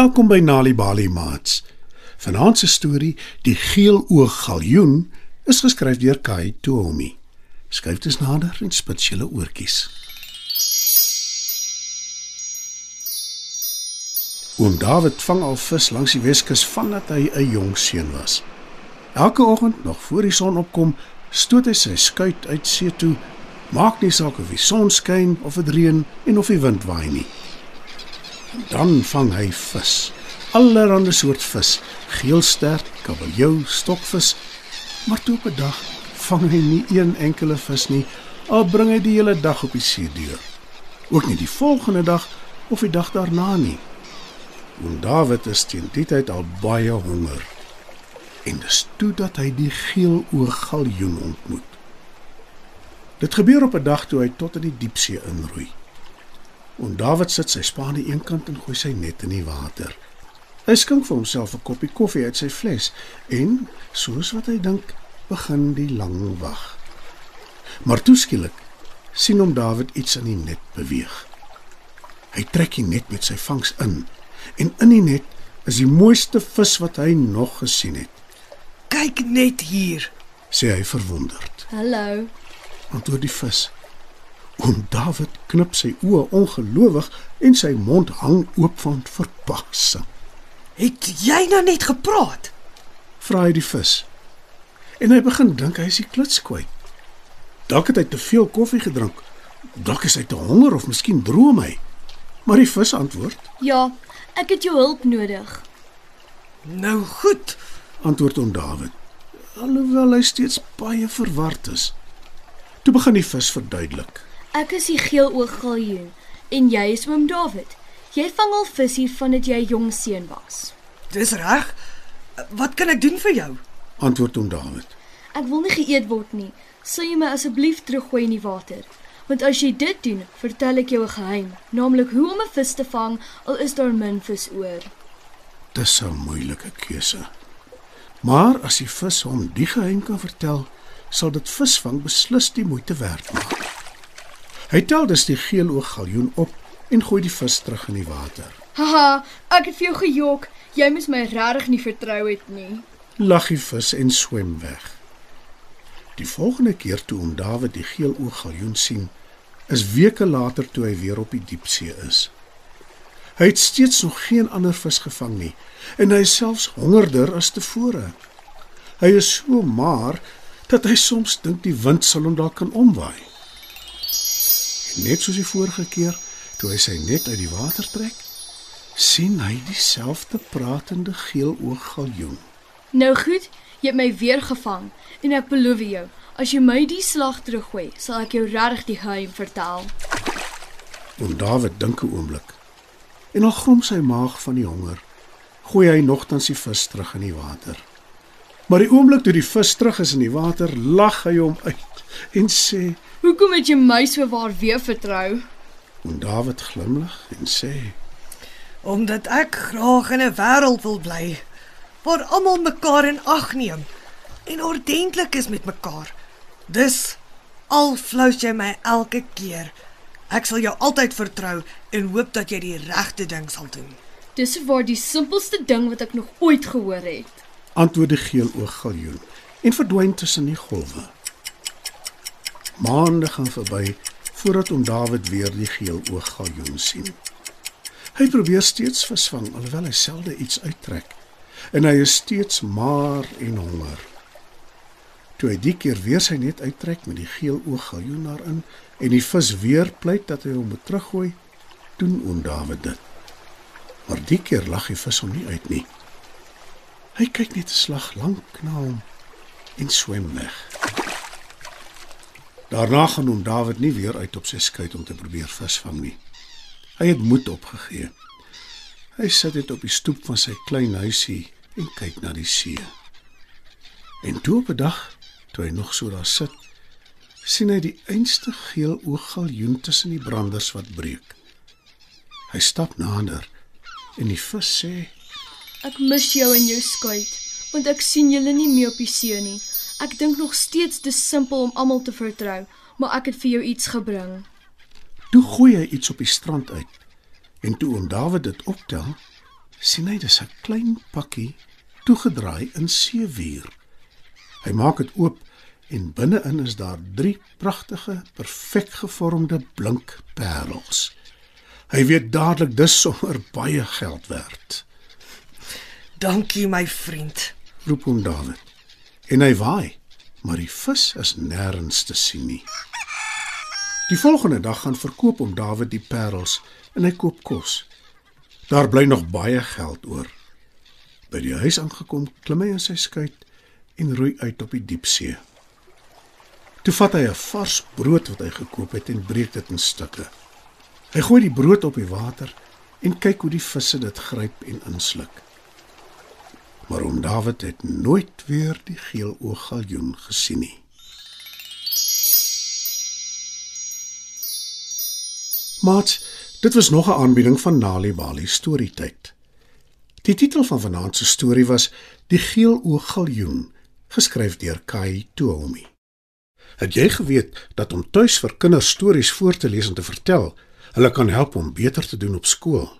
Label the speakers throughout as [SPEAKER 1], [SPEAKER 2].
[SPEAKER 1] Welkom by Nali Bali Mats. Vanaand se storie, Die geeloog galjoen, is geskryf deur Kai Toomi. Skryf dit nader en spits julle oortjies. Oom David vang al vis langs die Weskus vandat hy 'n jong seun was. Elke oggend nog voor die son opkom, stoot hy sy skuit uit see toe. Maak nie saak of die son skyn of dit reën en of die wind waai nie. Dan vang hy vis. Allerhande soort vis, geelstert, kabeljou, stokvis. Maar toe op 'n dag vang hy nie een enkele vis nie. Al bring hy die hele dag op die see deur. Ook nie die volgende dag of die dag daarna nie. Oom David is teen die tyd al baie honger. En dis toe dat hy die geeloog galjoen ontmoet. Dit gebeur op 'n dag toe hy tot in die diepsee inroei. Oom David sit sy span aan die een kant en gooi sy net in die water. Hy skink vir homself 'n koppie koffie uit sy fles en, soos wat hy dink, begin die lang wag. Maar toeskielik sien hom David iets in die net beweeg. Hy trek die net met sy vangs in en in die net is die mooiste vis wat hy nog gesien het,
[SPEAKER 2] Kyk net hier.
[SPEAKER 1] sê hy verwonderd.
[SPEAKER 3] Hallo.
[SPEAKER 1] Antwoord die vis. Oom David knip sy oë ongelowig en sy mond hang oop van verbasing.
[SPEAKER 2] Het jy nou net gepraat?
[SPEAKER 1] Vra hy die vis. En hy begin dink hy is die kluts kwyt. Dalk het hy te veel koffie gedrink. Dalk is hy te honger of miskien droom hy. Maar die vis antwoord,
[SPEAKER 3] Ja, ek het jou hulp nodig.
[SPEAKER 2] Nou goed.
[SPEAKER 1] antwoord oom David. Alhoewel hy steeds baie verward is. Toe begin die vis verduidelik.
[SPEAKER 3] Ek is die geeloog galjoen en jy is oom David. Jy vang al visie vandat jy jong seun was.
[SPEAKER 2] Dis reg. Wat kan ek doen vir jou?
[SPEAKER 1] Antwoord oom David.
[SPEAKER 3] Ek wil nie geëet word nie. Sal jy my asseblief teruggooi in die water? Want as jy dit doen, vertel ek jou 'n geheim, naamlik hoe om 'n vis te vang al is daar min vis oor.
[SPEAKER 1] Dis 'n moeilike keuse. Maar as die vis hom die geheim kan vertel, sal dit visvang beslis die moeite werd maak. Hy tel dus die geeloog galjoen op en gooi die vis terug in die water.
[SPEAKER 3] Haha, ek het vir jou gejok. Jy moes my regtig nie vertrou het nie.
[SPEAKER 1] Lag die vis en swem weg. Die volgende keer toe om Dawid die geeloog galjoen sien, is weke later toe hy weer op die diepsee is. Hy het steeds nog geen ander vis gevang nie en hy is selfs hongerder as tevore. Hy is so maar dat hy soms dink die wind sal hom dalk kan omwaai. En net soos die vorige keer, toe hy sy net uit die water trek, sien hy dieselfde pratende geeloog galjoen.
[SPEAKER 3] Nou goed, jy het my weer gevang en ek beloof jou, as jy my die slag teruggooi, sal ek jou regtig die geheim vertel.
[SPEAKER 1] En Dawid dink 'n oomblik. En al grom sy maag van die honger, gooi hy nogtans die vis terug in die water. Maar die oomblik toe die vis terug is in die water, lag hy hom uit en sê:
[SPEAKER 3] Hoekom het jy my so waar weer vertrou?
[SPEAKER 1] En Dawid glimlag en sê:
[SPEAKER 2] Omdat ek graag in 'n wêreld wil bly waar almal mekaar in ag neem en ordentlik is met mekaar. Dus al flous jy my elke keer, ek sal jou altyd vertrou en hoop dat jy die regte ding sal doen.
[SPEAKER 3] Dis waar die simpelste ding wat ek nog ooit gehoor het.
[SPEAKER 1] Antwoord die geeloog galjoen en verdwyn tussen die golwe. Maande gaan verby voordat om Dawid weer die geeloog galjoen sien. Hy probeer steeds visvang alhoewel hy selde iets uittrek en hy is steeds maar en honger. Toe hy die keer weer sy net uittrek met die geeloog galjoen daarin en die vis weer pleit dat hy hom moet teruggooi, doen oom Dawid dit. Maar die keer lag die vis hom nie uit nie. Hy kyk net 'n slag lank na hom en swem weg. Daarna gaan hom Dawid nie weer uit op sy skuit om te probeer visvang nie. Hy het moed opgegee. Hy sit net op die stoep van sy klein huisie en kyk na die see. En toe op 'n dag, toe hy nog so daar sit, sien hy die einste geel ooggaljoen tussen die branders wat breek. Hy stap nader en die vis sê:
[SPEAKER 3] Ek mis jou en jou skuit, want ek sien julle nie meer op die see nie. Ek dink nog steeds dis simpel om almal te vertrou, maar ek het vir jou iets gebring.
[SPEAKER 1] Toe gooi hy iets op die strand uit. En toe oom Dawid dit optel, sien hy dis 'n klein pakkie toegedraai in seewier. Hy maak dit oop en binne-in is daar drie pragtige, perfek gevormde blink parels. Hy weet dadelik dis sommer baie geld werd.
[SPEAKER 2] Dankie my vriend.
[SPEAKER 1] Roep hom Dawid. En hy waai, maar die vis is nêrens te sien nie. Die volgende dag gaan verkoop om Dawid die parels en hy koop kos. Daar bly nog baie geld oor. By die huis aangekom, klim hy in sy skuit en roei uit op die diepsee. Toe vat hy 'n vars brood wat hy gekoop het en breek dit in stukke. Hy gooi die brood op die water en kyk hoe die visse dit gryp en insluk. Maar oom Dawid het nooit weer die geelooggaljoen gesien nie. Mats, dit was nog 'n aanbieding van Nali Bali Storytyd. Die titel van vanaand se storie was Die geelooggaljoen, geskryf deur Kai Toomi. Het jy geweet dat om tuis vir kinders stories voor te lees en te vertel, hulle kan help om beter te doen op skool?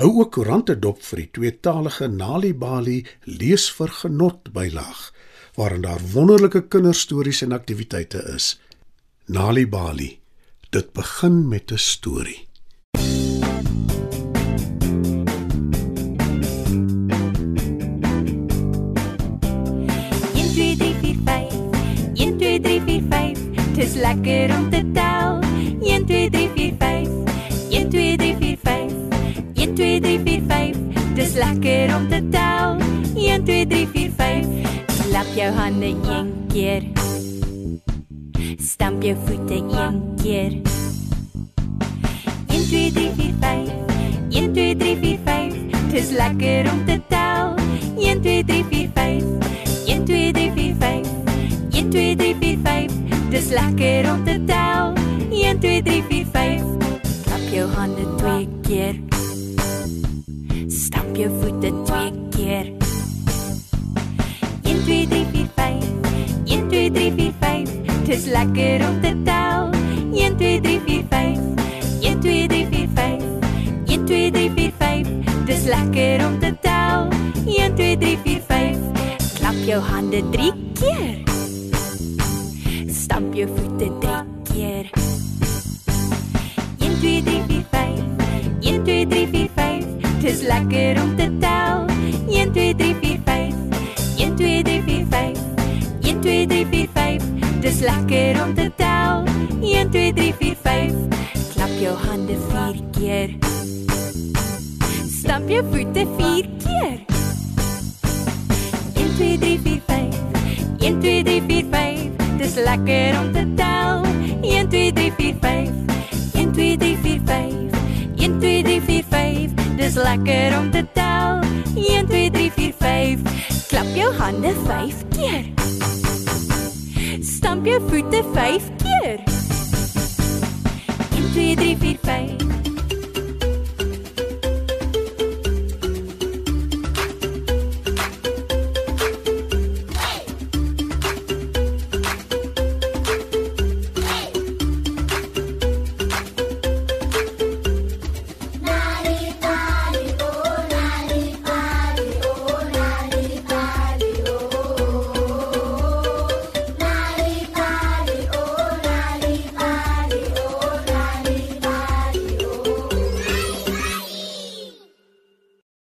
[SPEAKER 1] Hou ook koerante dop vir die tweetalige Nalibali lees vir genot bylaag waarin daar wonderlike kinderstories en aktiwiteite is. Nalibali. Dit begin met 'n storie.
[SPEAKER 4] Dis lekker om te tel. Lekker om te tel. 1 2 3 4 5. Klap jou hande een keer. Stamp jou voete een keer. 1 2 3 4 5. 1 2 3 4 5. Dis lekker om te tel. 1 2 3 4 5. 1 2 3 4 5. 1 2 3 4 5. Dis lekker om te tel. 1 2 3 4 5. Klap jou hande twee keer. Stap jou voete twee keer. 1 2 3 4 5. 1 2 3 4 5. Dis lekker om te tel. 1 2 3 4 5. 1 2 3 4 5. 1 2 3 4 5. Dis lekker om te tel. 1 2 3 4 5. Klap jou hande 3 jou voete vier keer. 1 2 3 4 5. 1 2 3 4 5. Dis lekker om te tel. 1 2 3 4 5. 1 2 3 4 5. 1 2 3 4 5. Dis lekker om te tel. 1 2 3 4 5. Klap jou hande 5 keer. Stamp jou voete 5 keer. 1 2 3 4 5.